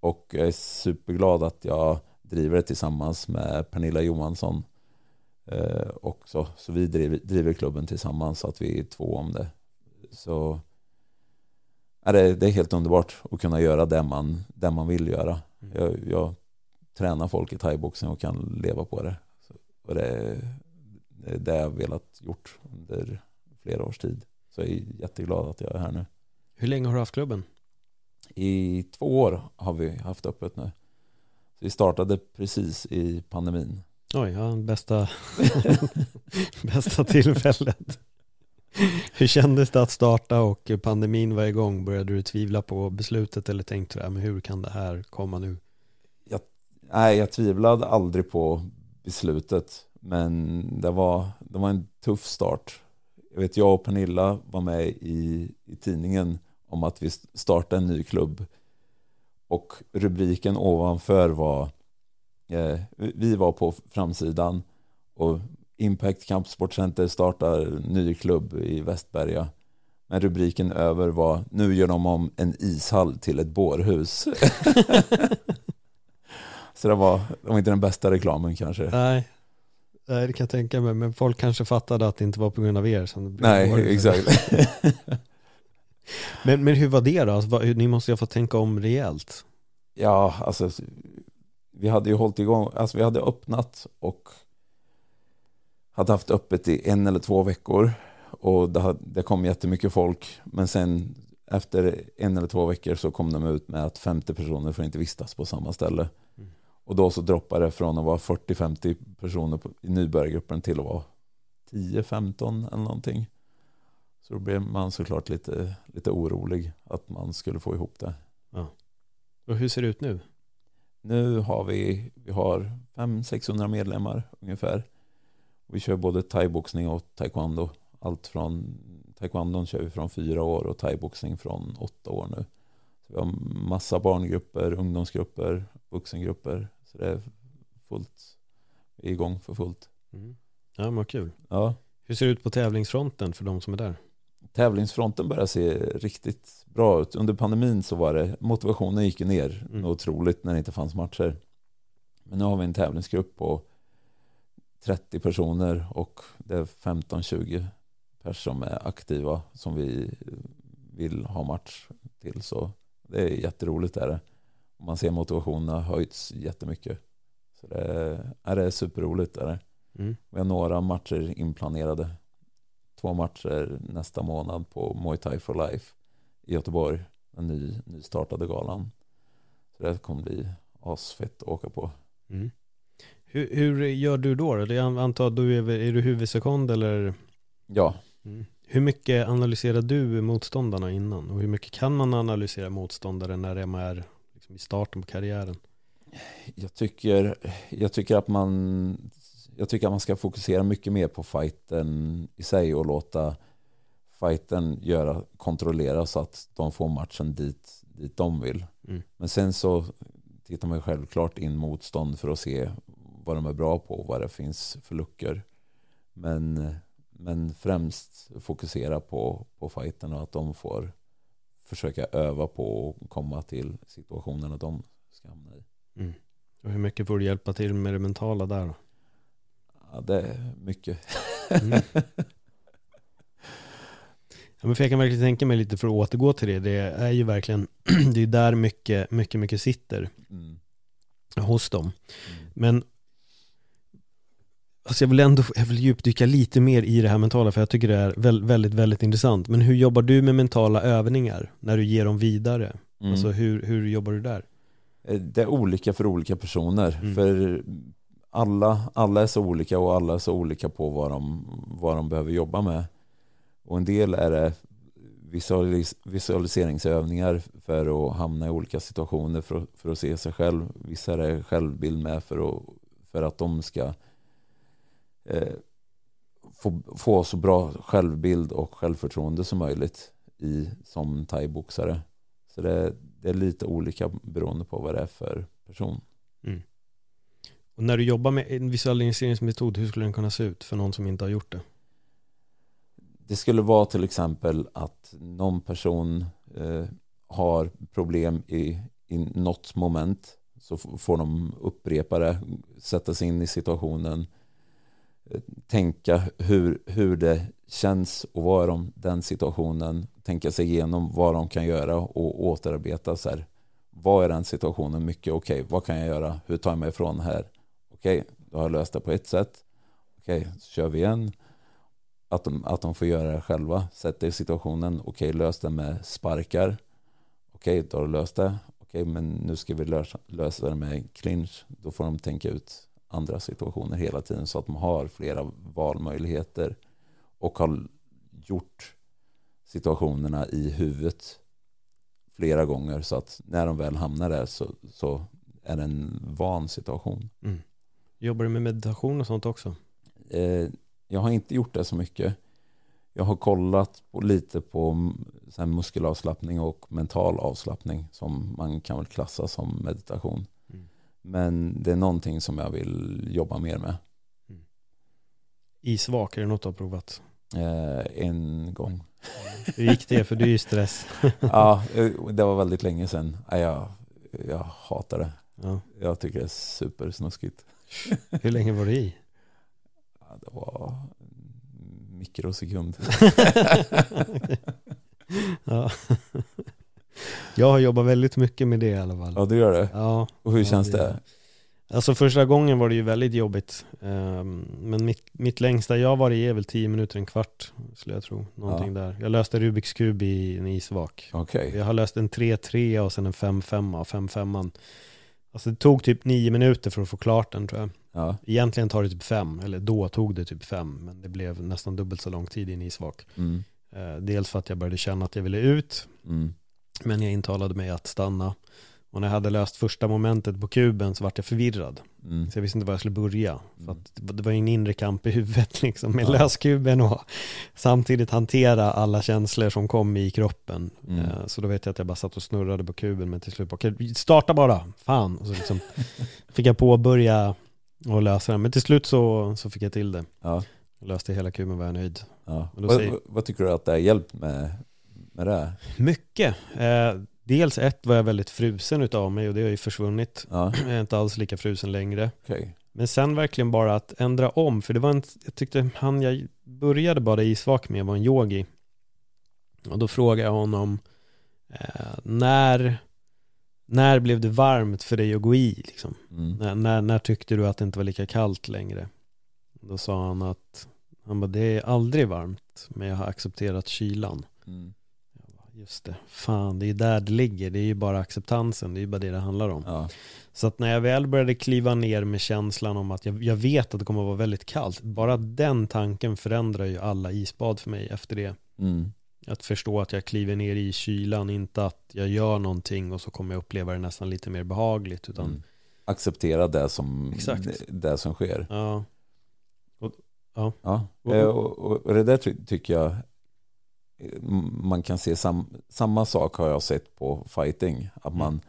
Och jag är superglad att jag driver det tillsammans med Pernilla Johansson eh, också. Så vi driver, driver klubben tillsammans så att vi är två om det. Så är det, det är helt underbart att kunna göra det man, det man vill göra. Mm. Jag, jag tränar folk i thaiboxning och kan leva på det. Så, och det, det är det jag har velat gjort under flera års tid. Så jag är jätteglad att jag är här nu. Hur länge har du haft klubben? I två år har vi haft öppet nu. Vi startade precis i pandemin. Oj, ja, bästa, [LAUGHS] bästa tillfället. Hur kändes det att starta och pandemin var igång? Började du tvivla på beslutet eller tänkte du, men hur kan det här komma nu? Nej, jag tvivlade aldrig på beslutet. Men det var, det var en tuff start. Jag vet, jag och Pernilla var med i, i tidningen om att vi startade en ny klubb. Och rubriken ovanför var eh, Vi var på framsidan och Impact Kampsportcenter startar ny klubb i Västberga. Men rubriken över var Nu gör de om en ishall till ett bårhus. [LAUGHS] [LAUGHS] Så det var, det var inte den bästa reklamen kanske. Nej, Nej, det kan jag tänka mig. Men folk kanske fattade att det inte var på grund av er. Som det blev Nej, exakt. [LAUGHS] Men, men hur var det då? Alltså, ni måste ju ha fått tänka om rejält. Ja, alltså vi hade ju hållit igång, alltså vi hade öppnat och hade haft öppet i en eller två veckor och det, hade, det kom jättemycket folk men sen efter en eller två veckor så kom de ut med att 50 personer får inte vistas på samma ställe. Och då så droppade det från att vara 40-50 personer i nybörjargruppen till att vara 10-15 eller någonting. Så då blev man såklart lite, lite orolig att man skulle få ihop det. Och hur ser det ut nu? Nu har vi, vi har 500-600 medlemmar ungefär. Vi kör både thaiboxning och taekwondo. Allt från taekwondon kör vi från fyra år och thaiboxning från åtta år nu. Så vi har massa barngrupper, ungdomsgrupper, vuxengrupper. Så det är fullt, igång för fullt. Mm. Ja, men vad kul. Ja, Hur ser det ut på tävlingsfronten för de som är där? tävlingsfronten börjar se riktigt bra ut. Under pandemin så var det, motivationen gick ner Mm. otroligt när det inte fanns matcher. Men nu har vi en tävlingsgrupp på 30 personer och det är 15-20 personer som är aktiva som vi vill ha match till. Så det är jätteroligt är det. Och Man ser motivationen har höjts jättemycket. Så det är, är det superroligt är det. Mm. Vi har några matcher inplanerade. Två matcher nästa månad på Muay Thai for Life i Göteborg. Den ny, nystartade galan. Så det kommer bli asfett att åka på. Mm. Hur, hur gör du då? Jag antar att du är, är du huvudsekond eller? Ja, Mm. Hur mycket analyserar du motståndarna innan? Och hur mycket kan man analysera motståndare när de är liksom i starten på karriären? jag tycker, jag tycker att man jag tycker att man ska fokusera mycket mer på fighten i sig och låta fighten göra, kontrollera så att de får matchen dit, dit de vill. Mm. Men sen så tittar man självklart in motstånd för att se vad de är bra på och vad det finns för luckor. Men, men främst fokusera på, på fighten och att de får försöka öva på och komma till situationerna de ska hamna i. Mm. Och hur mycket får du hjälpa till med det mentala där då? Ja, det är mycket. Mm. [LAUGHS] Ja, men för jag kan verkligen tänka mig lite för att återgå till det. Det är ju verkligen, [CLEARS THROAT] det är där mycket, mycket, mycket sitter Mm. hos dem. Mm. Men alltså jag vill ändå jag vill djupdyka lite mer i det här mentala för jag tycker det är väldigt, väldigt, intressant. Men hur jobbar du med mentala övningar när du ger dem vidare? Mm. Alltså hur, hur jobbar du där? Eh, Det är olika för olika personer. Mm. För alla, alla är så olika och alla är så olika på vad de, vad de behöver jobba med. Och en del är det visualis visualiseringsövningar för att hamna i olika situationer för, att- för att se sig själv. Vissa är det självbild med för att, för att de ska eh, få, få så bra självbild och självförtroende som möjligt i, som thaiboxare. Så det, det är lite olika beroende på vad det är för person. Och när du jobbar med en visualiseringsmetod, hur skulle den kunna se ut för någon som inte har gjort det? Det skulle vara till exempel att någon person eh, har problem i, i något moment så får de upprepa det, sätta sig in i situationen, tänka hur, hur det känns att vara i den situationen, tänka sig igenom vad de kan göra och återarbeta så här. Vad är den situationen mycket? Okej, vad kan jag göra? Hur tar jag mig ifrån här? Okej, då har jag löst det på ett sätt. Okej, så kör vi igen. Att de, att de får göra det själva. Sätt dig i situationen. Okej, lös det med sparkar. Okej, då har du löst det. Okej, men nu ska vi lösa, lösa det med clinch. Då får de tänka ut andra situationer hela tiden så att de har flera valmöjligheter och har gjort situationerna i huvudet flera gånger så att när de väl hamnar där så, så är det en van situation. Mm. Jobbar du med meditation och sånt också? Eh, jag har inte gjort det så mycket. Jag har kollat på, lite på så muskelavslappning och mental avslappning som man kan väl klassa som meditation. Mm. Men det är någonting som jag vill jobba mer med. Isvak, är det något du har provat? Eh, en gång. Hur gick det? För du är ju stress. [LAUGHS] Ja, eh, det var väldigt länge sedan. Ja, Jag, jag hatar det. Ja. Jag tycker det är supersnuskigt. [LAUGHS] Hur länge var du i? Ja, det var mikrosekund. [LAUGHS] ja. Jag har jobbat väldigt mycket med det i alla fall. Ja, du gör det. Ja, Och hur Ja, känns det- det? alltså första gången var det ju väldigt jobbigt. Ehm, Men mitt, mitt längsta jag var i är väl 10 minuter, en kvart skulle jag tro. Någonting där. Jag löste Rubiks kub i en isvak. Okej. Jag har löst en 3-3 och sen en 5-5 och 5-5. Alltså det tog typ 9 minuter för att få klart den tror jag. Ja. Egentligen tar det typ 5, eller då tog det typ 5, men det blev nästan dubbelt så lång tid i en isvak. Mm. Eh, Dels för att jag började känna att jag ville ut, Mm. Men jag intalade mig att stanna. Och när jag hade löst första momentet på kuben så vart jag förvirrad. Mm. Så jag visste inte var jag skulle börja. För Mm. att det var en inre kamp i huvudet [LAUGHS] liksom med Ja. löskuben och samtidigt hantera alla känslor som kom i kroppen. Mm. Eh, Så då vet jag att jag bara satt och snurrade på kuben men till slut bara, okej, starta bara, fan. Och så liksom [LAUGHS] fick jag påbörja och lösa den. Men till slut så, så fick jag till det. Ja. Löste hela kuben var jag nöjd. Ja. Vad, säger- vad tycker du att det har hjälpt med, med det? Mycket. Eh, dels ett var jag väldigt frusen utav mig och det har ju försvunnit. Ja, [CLEARS THROAT] Jag är inte alls lika frusen längre. okej. Men sen verkligen bara att ändra om, för det var en, jag tyckte han jag började bara isvak med var en yogi. Och då frågade jag honom, eh, när, när blev det varmt för dig att gå i? Liksom? Mm. När, när, när tyckte du att det inte var lika kallt längre? Då sa han att, han bara, det är aldrig varmt, men jag har accepterat kylan. Mm. Just det, fan det är där det ligger, det är ju bara acceptansen, det är ju bara det det handlar om. Ja. Så att när jag väl började kliva ner med känslan om att jag, jag vet att det kommer att vara väldigt kallt, bara den tanken förändrar ju alla isbad för mig efter det. Mm. Att förstå att jag kliver ner i kylan, inte att jag gör någonting och så kommer jag uppleva det nästan lite mer behagligt. Utan, Mm. Acceptera det som, Exakt. det, det som sker. ja, Ja. Och- Eh, Och, och, och det där ty, tycker jag eh, man kan se sam, samma sak har jag sett på fighting. Att Mm. man,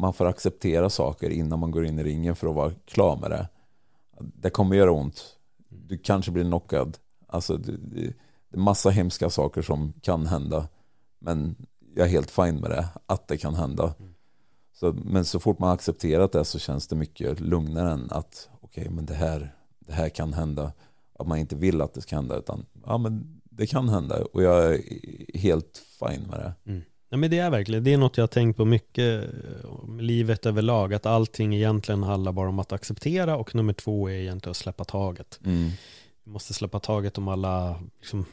man får acceptera saker innan man går in i ringen för att vara klar med det. Det kommer göra ont. Du kanske blir knockad. Alltså, det, det det är massa hemska saker som kan hända. Men jag är helt fin med det, att det kan hända. Mm. Så, men så fort man accepterat det så känns det mycket lugnare än att okej, men det här, det här kan hända. Att man inte vill att det ska hända, utan ja, men det kan hända. Och jag är helt fin med det. Nej, men det är verkligen, det är något jag har tänkt på mycket eh, om livet överlag, att allting egentligen handlar bara om att acceptera och nummer två är egentligen att släppa taget. Mm. Vi måste släppa taget om alla liksom,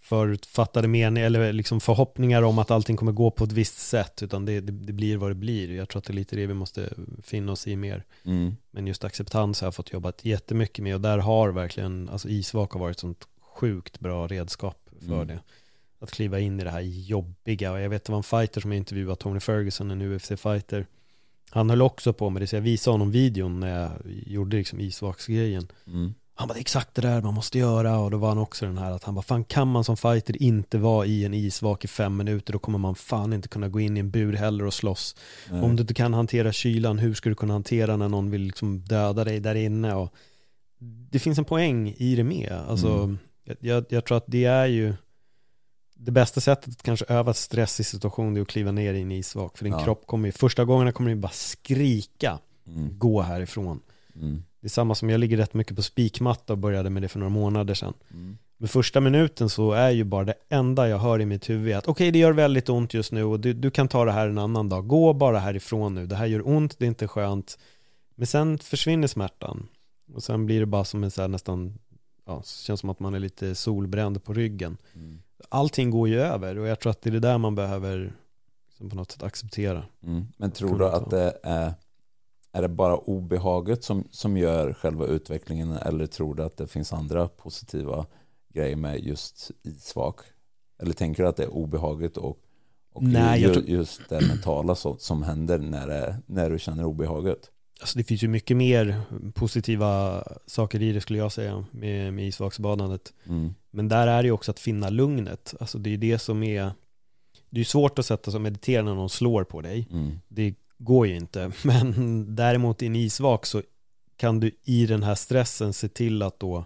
förutfattade meningar eller liksom förhoppningar om att allting kommer gå på ett visst sätt, utan det, det, det blir vad det blir. Jag tror att det är lite det vi måste finna oss i mer. Mm. Men just acceptans har jag fått jobbat jättemycket med och där har verkligen, alltså isvak har varit ett sånt sjukt bra redskap för Mm. det. Att kliva in i det här jobbiga och jag vet det var en fighter som jag intervjuade, Tony Ferguson, en UFC-fighter. Han höll också på med det, så jag visade honom videon när jag gjorde liksom isvaksgrejen. Mm. Han bara, det är exakt det där man måste göra och då var han också den här att han bara, fan kan man som fighter inte vara i en isvak i fem minuter då kommer man fan inte kunna gå in i en bur heller och slåss. Nej. Om du inte kan hantera kylan, hur ska du kunna hantera när någon vill liksom döda dig där inne? Och det finns en poäng i det med. Alltså, Mm. Jag, jag, jag tror att det är ju det bästa sättet att kanske öva stress i situation är att kliva ner i en isvak. För din Ja. kropp kommer ju, första gångerna kommer den bara skrika, Mm. gå härifrån. Mm. Det är samma som jag ligger rätt mycket på spikmatta och började med det för några månader sedan. Mm. Men första minuten så är ju bara det enda jag hör i mitt huvud att okej det gör väldigt ont just nu och du, du kan ta det här en annan dag. Gå bara härifrån nu. Det här gör ont, det är inte skönt. Men sen försvinner smärtan. Och sen blir det bara som en så här nästan, ja, känns som att man är lite solbränd på ryggen. Mm. Allting går ju över och jag tror att det är det där man behöver liksom på något sätt acceptera. Mm. Men tror du att det är, är det bara obehaget som, som gör själva utvecklingen eller tror du att det finns andra positiva grejer med just isvak? Eller tänker du att det är obehaget och, och Nej, ju, tror- just det mentala som, som händer när, det, när du känner obehaget? Alltså det finns ju mycket mer positiva saker i det skulle jag säga med, med isvaksbadandet. Mm. Men där är det ju också att finna lugnet. Alltså det är det som är Det är svårt att sätta sig och meditera när någon slår på dig. Mm. Det går ju inte. [LAUGHS] Men däremot i en isvak så kan du i den här stressen se till att då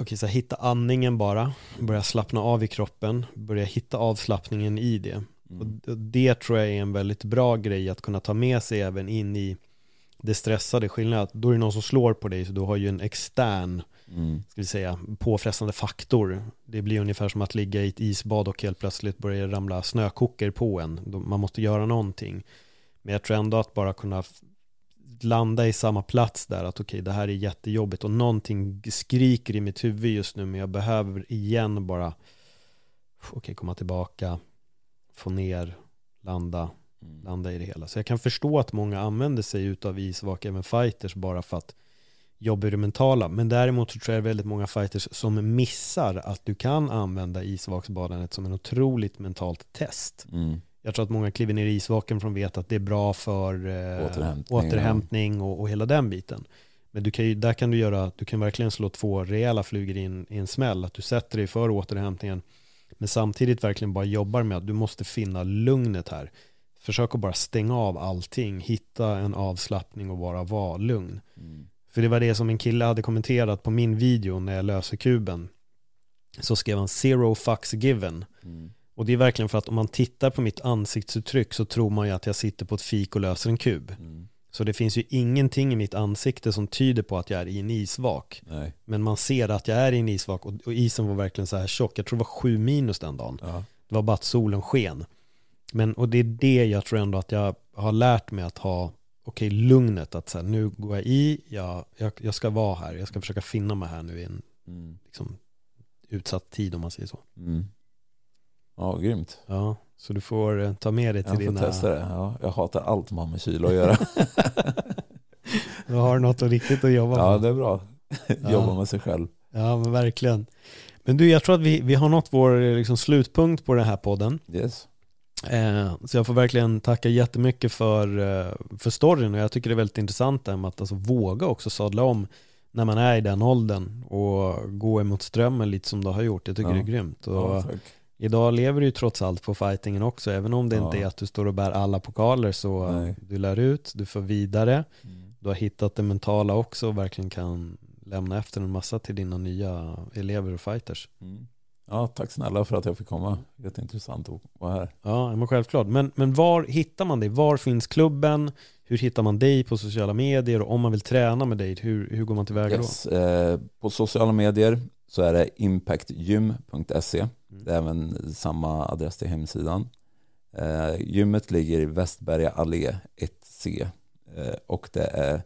Okej, så hitta andningen bara, börja slappna av i kroppen, börja hitta avslappningen i det. Mm. Och det tror jag är en väldigt bra grej att kunna ta med sig även in i det stressade. Skillnaden att då är det någon som slår på dig så du har ju en extern Mm. ska vi säga, påfrestande faktor. Det blir ungefär som att ligga i ett isbad och helt plötsligt börjar ramla snökockor på en. Man måste göra någonting. Men jag tror ändå att bara kunna landa i samma plats där, att okej, det här är jättejobbigt och någonting skriker i mitt huvud just nu, men jag behöver igen bara, okej, komma tillbaka, få ner, landa, Mm. landa i det hela. Så jag kan förstå att många använder sig utav isvak, även fighters, bara för att jobba i det mentala. Men däremot så tror jag väldigt många fighters som missar att du kan använda isvaksbadandet som en otroligt mentalt test. Mm. Jag tror att många kliver ner i isvaken de vet att det är bra för eh, Återhämtning, återhämtning och, och hela den biten. Men du kan ju, där kan du göra, du kan verkligen slå två rejäla flugor i en, i en smäll. Att du sätter dig för återhämtningen men samtidigt verkligen bara jobbar med att du måste finna lugnet här. Försök att bara stänga av allting, hitta en avslappning och bara vara lugn. Mm. För det var det som en kille hade kommenterat på min video när jag löser kuben. Så skrev han zero fucks given. Mm. Och det är verkligen för att om man tittar på mitt ansiktsuttryck så tror man ju att jag sitter på ett fik och löser en kub. Mm. Så det finns ju ingenting i mitt ansikte som tyder på att jag är i en isvak. Nej. Men man ser att jag är i en isvak och, och isen var verkligen så här tjock. Jag tror det var sju minus den dagen. Ja. Det var bara att solen sken. Men, och det är det jag tror ändå att jag har lärt mig att ha, okej, lugnet. Att så här, nu går jag i, jag, jag, jag ska vara här, jag ska försöka finna mig här nu i en Mm. liksom, utsatt tid om man säger så. Mm. Ja, grymt. Ja, så du får eh, ta med dig till Jag dina... testa det. Ja, jag hatar allt som har med kyla att göra. [LAUGHS] Du har något riktigt att jobba ja, med. det är bra. [LAUGHS] Ja. Jobba med sig själv. Ja, men verkligen. Men du, jag tror att vi, vi har nått vår eh, liksom, slutpunkt på den här podden. Yes. Eh, så jag får verkligen tacka jättemycket för, eh, för storyn och jag tycker det är väldigt intressant det här med att alltså, våga också sadla om när man är i den åldern och gå emot strömmen lite som du har gjort. Jag tycker Ja. det är grymt. Och Ja. Idag lever du ju trots allt på fightingen också, även om det Ja. inte är att du står och bär alla pokaler så Nej. du lär ut, du får vidare, Mm. du har hittat det mentala också och verkligen kan lämna efter en massa till dina nya elever och fighters. Mm. Ja, tack snälla för att jag fick komma. Jätteintressant att vara här. Ja, men självklart. Men, men var hittar man dig? Var finns klubben? Hur hittar man dig på sociala medier? Och om man vill träna med dig, hur, hur går man tillväga Yes. Eh, på sociala medier så är det impactgym.se. Mm. Det är även samma adress till hemsidan. Eh, gymmet ligger i Västberga allé 1C eh, och det är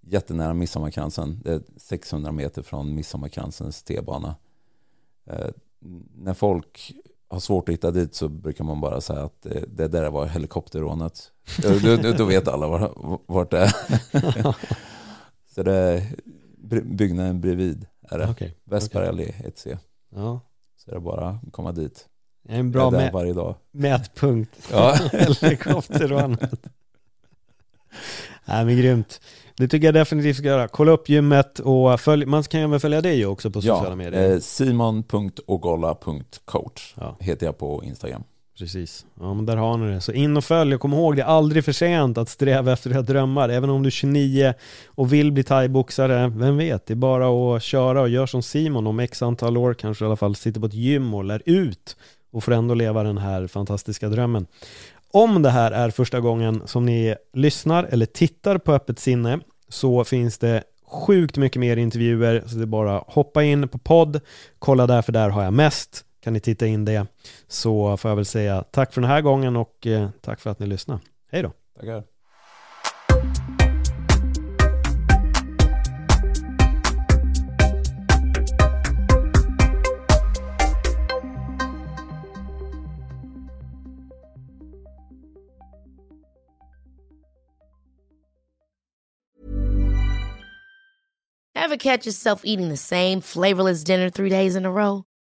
jättenära Midsommarkransen. Det är 600 meter från Midsommarkransens T-bana. Eh, när folk har svårt att hitta dit så brukar man bara säga att det, där var helikopterrånet. då, då, då vet alla var, vart det är. [LAUGHS] så det är byggnaden bredvid är det. Okej. Västberga allé 1C. Ja. Så det är bara att komma dit. En Bra mä- varje dag. mätpunkt. [LAUGHS] Ja. [LAUGHS] Helikopterrånet. Nej men grymt. Det tycker jag definitivt ska göra. Kolla upp gymmet och följ, man kan ju även följa dig också på sociala ja, medier. eh, simon.ogolla.coach Ja. heter jag på Instagram. Precis, ja men där har ni det. Så in och följ. Och kom ihåg, det är aldrig för sent att sträva efter era drömmar. Även om du är 29 och vill bli thaiboxare, vem vet, det är bara att köra och gör som Simon om x antal år, kanske i alla fall. Sitter på ett gym och lär ut och får ändå leva den här fantastiska drömmen. Om det här är första gången som ni lyssnar eller tittar på Öppet sinne så finns det sjukt mycket mer intervjuer. Så det är bara hoppa in på podd, kolla där för där har jag mest kan ni titta in det. Så får jag väl säga tack för den här gången och eh, tack för att ni lyssnade. Hej då! Tackar. Ever catch yourself eating the same flavorless dinner three days in a row?